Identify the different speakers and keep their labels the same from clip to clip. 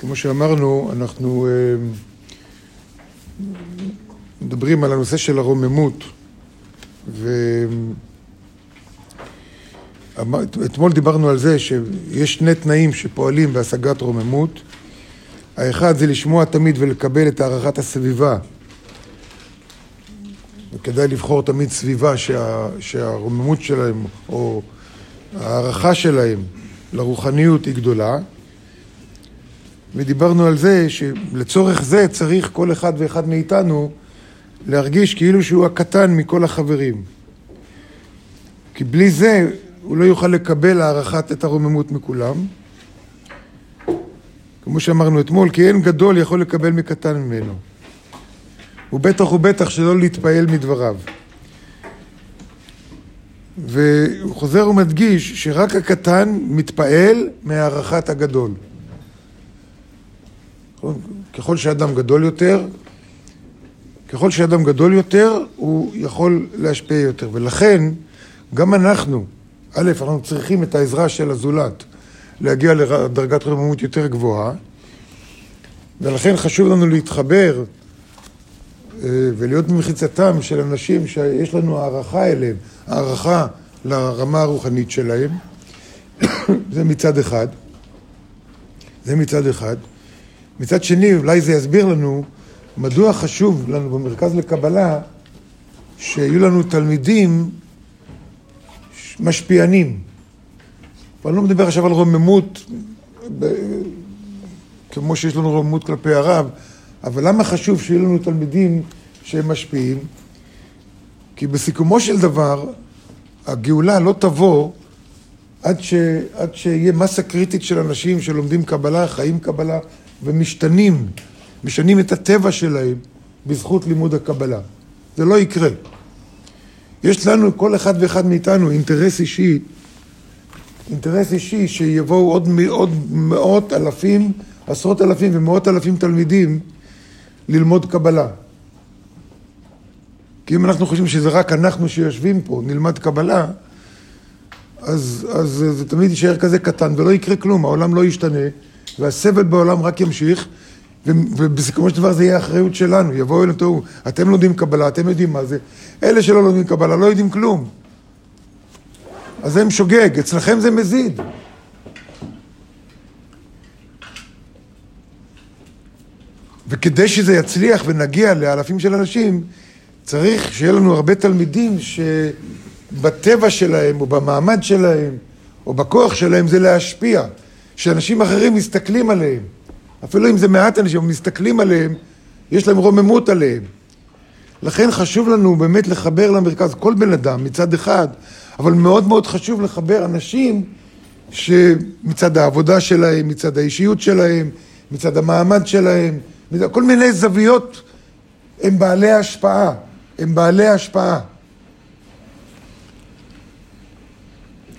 Speaker 1: כמו שאמרנו, אנחנו אה, מדברים על הנושא של הרוממות, ואתמול דיברנו על זה שיש שני תנאים שפועלים בהשגת רוממות. האחד זה לשמוע תמיד ולקבל את הערכת הסביבה. וכדאי לבחור תמיד סביבה שה, שהרוממות שלהם או ההערכה שלהם לרוחניות היא גדולה. ודיברנו על זה שלצורך זה צריך כל אחד ואחד מאיתנו להרגיש כאילו שהוא הקטן מכל החברים. כי בלי זה הוא לא יוכל לקבל הערכת את הרוממות מכולם. כמו שאמרנו אתמול, כי אין גדול יכול לקבל מקטן ממנו. ובטח ובטח שלא להתפעל מדבריו. והוא חוזר ומדגיש שרק הקטן מתפעל מהערכת הגדול. ככל שאדם גדול יותר, ככל שאדם גדול יותר, הוא יכול להשפיע יותר. ולכן, גם אנחנו, א', אנחנו צריכים את העזרה של הזולת להגיע לדרגת רוממות יותר גבוהה, ולכן חשוב לנו להתחבר אה, ולהיות במחיצתם של אנשים שיש לנו הערכה אליהם, הערכה לרמה הרוחנית שלהם. זה מצד אחד. זה מצד אחד. מצד שני, אולי זה יסביר לנו מדוע חשוב לנו במרכז לקבלה שיהיו לנו תלמידים משפיענים. אני לא מדבר עכשיו על רוממות, כמו שיש לנו רוממות כלפי הרב, אבל למה חשוב שיהיו לנו תלמידים שהם משפיעים? כי בסיכומו של דבר, הגאולה לא תבוא עד, ש, עד שיהיה מסה קריטית של אנשים שלומדים קבלה, חיים קבלה ומשתנים, משנים את הטבע שלהם בזכות לימוד הקבלה. זה לא יקרה. יש לנו, כל אחד ואחד מאיתנו, אינטרס אישי, אינטרס אישי שיבואו עוד, עוד מאות אלפים, עשרות אלפים ומאות אלפים תלמידים ללמוד קבלה. כי אם אנחנו חושבים שזה רק אנחנו שיושבים פה, נלמד קבלה, אז, אז זה תמיד יישאר כזה קטן ולא יקרה כלום, העולם לא ישתנה והסבל בעולם רק ימשיך ובסיכומו של דבר זה יהיה אחריות שלנו, יבואו אלינו, תראו, אתם לומדים קבלה, אתם יודעים מה זה, אלה שלא לומדים קבלה לא יודעים כלום. אז זה שוגג, אצלכם זה מזיד. וכדי שזה יצליח ונגיע לאלפים של אנשים, צריך שיהיה לנו הרבה תלמידים שבטבע שלהם, או במעמד שלהם, או בכוח שלהם, זה להשפיע. שאנשים אחרים מסתכלים עליהם. אפילו אם זה מעט אנשים, מסתכלים עליהם, יש להם רוממות עליהם. לכן חשוב לנו באמת לחבר למרכז כל בן אדם מצד אחד, אבל מאוד מאוד חשוב לחבר אנשים שמצד העבודה שלהם, מצד האישיות שלהם, מצד המעמד שלהם, כל מיני זוויות הם בעלי השפעה, הם בעלי השפעה.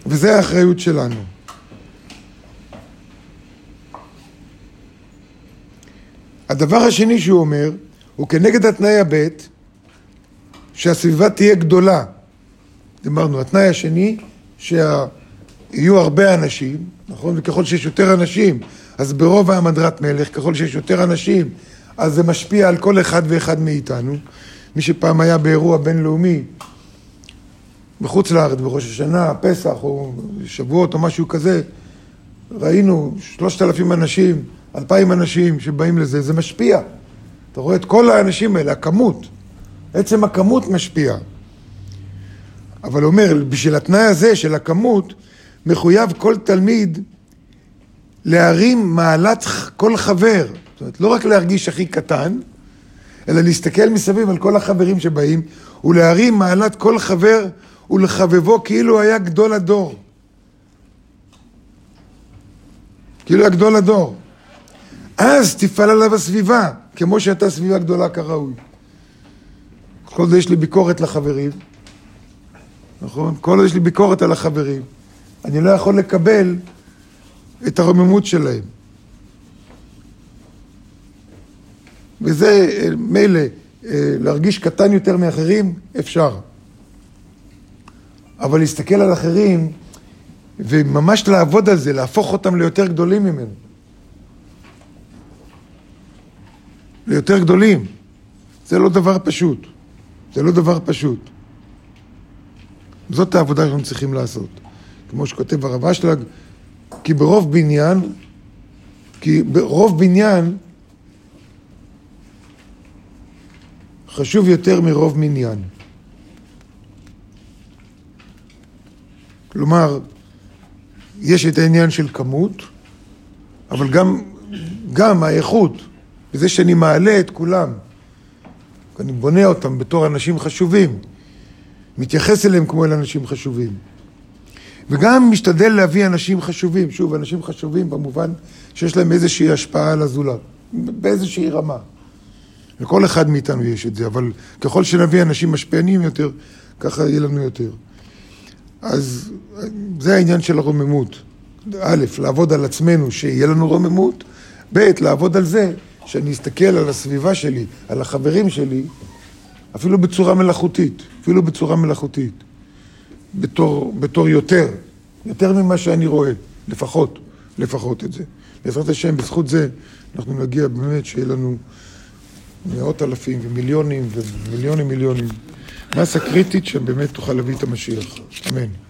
Speaker 1: וזה האחריות שלנו. הדבר השני שהוא אומר, הוא כנגד התנאי הבית, שהסביבה תהיה גדולה. דיברנו, התנאי השני, שיהיו הרבה אנשים, נכון? וככל שיש יותר אנשים, אז ברוב העמדרת מלך, ככל שיש יותר אנשים, אז זה משפיע על כל אחד ואחד מאיתנו. מי שפעם היה באירוע בינלאומי, בחוץ לארץ, בראש השנה, פסח, או שבועות, או משהו כזה, ראינו שלושת אלפים אנשים, אלפיים אנשים שבאים לזה, זה משפיע. אתה רואה את כל האנשים האלה, הכמות. עצם הכמות משפיע. אבל אומר, בשביל התנאי הזה של הכמות, מחויב כל תלמיד להרים מעלת כל חבר. זאת אומרת, לא רק להרגיש הכי קטן, אלא להסתכל מסביב על כל החברים שבאים, ולהרים מעלת כל חבר ולחבבו כאילו היה גדול הדור. כאילו היה גדול הדור. אז תפעל עליו הסביבה, כמו שהייתה סביבה גדולה כראוי. כל זה יש לי ביקורת לחברים, נכון? כל זה יש לי ביקורת על החברים. אני לא יכול לקבל את הרוממות שלהם. וזה מילא, אה, להרגיש קטן יותר מאחרים, אפשר. אבל להסתכל על אחרים וממש לעבוד על זה, להפוך אותם ליותר גדולים ממנו. ליותר גדולים. זה לא דבר פשוט. זה לא דבר פשוט. זאת העבודה שאנחנו צריכים לעשות. כמו שכותב הרב אשלג, כי ברוב בניין, כי ברוב בניין חשוב יותר מרוב מניין. כלומר, יש את העניין של כמות, אבל גם, גם האיכות, בזה שאני מעלה את כולם, אני בונה אותם בתור אנשים חשובים, מתייחס אליהם כמו אל אנשים חשובים. וגם משתדל להביא אנשים חשובים, שוב, אנשים חשובים במובן שיש להם איזושהי השפעה על הזולת, באיזושהי רמה. לכל אחד מאיתנו יש את זה, אבל ככל שנביא אנשים משפיענים יותר, ככה יהיה לנו יותר. אז זה העניין של הרוממות. א', לעבוד על עצמנו, שיהיה לנו רוממות, ב', לעבוד על זה, שאני אסתכל על הסביבה שלי, על החברים שלי, אפילו בצורה מלאכותית, אפילו בצורה מלאכותית, בתור, בתור יותר, יותר ממה שאני רואה, לפחות, לפחות את זה. בעזרת השם, בזכות זה, אנחנו נגיע באמת שיהיה לנו מאות אלפים ומיליונים ומיליונים מיליונים. מסה קריטית שבאמת תוכל להביא את המשיח. אמן.